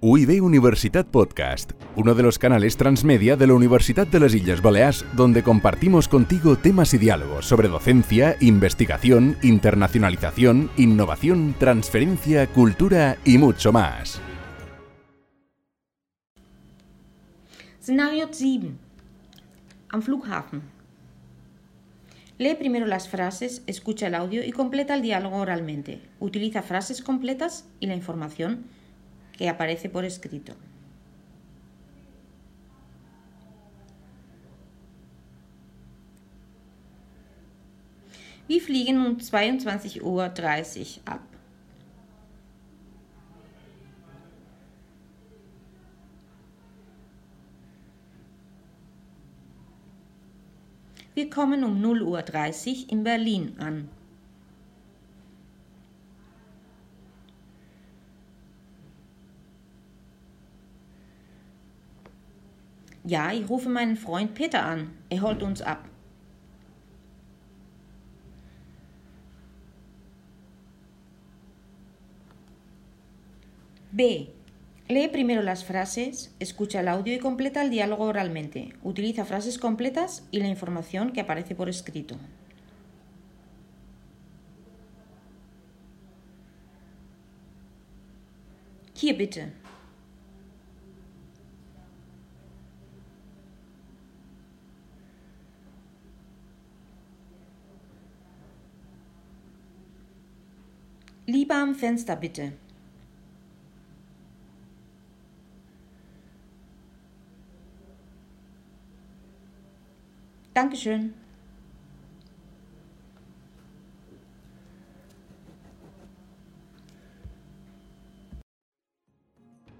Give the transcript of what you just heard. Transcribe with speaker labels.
Speaker 1: UIB Universitat Podcast, uno de los canales transmedia de la Universidad de las Islas Baleares, donde compartimos contigo temas y diálogos sobre docencia, investigación, internacionalización, innovación, transferencia, cultura y mucho más.
Speaker 2: Scenario 7. Am Flughafen. Lee primero las frases, escucha el audio y completa el diálogo oralmente. Utiliza frases completas y la información que aparece por escrito. Wir fliegen um 22.30 Uhr ab. Wir kommen um 0.30 Uhr in Berlin an. Ja, ich rufe meinen Freund Peter an. Er holt uns ab. B. Lee primero las frases, escucha el audio y completa el diálogo oralmente. Utiliza frases completas y la información que aparece por escrito. Hier bitte. Lieber am Fenster bitte. Dankeschön.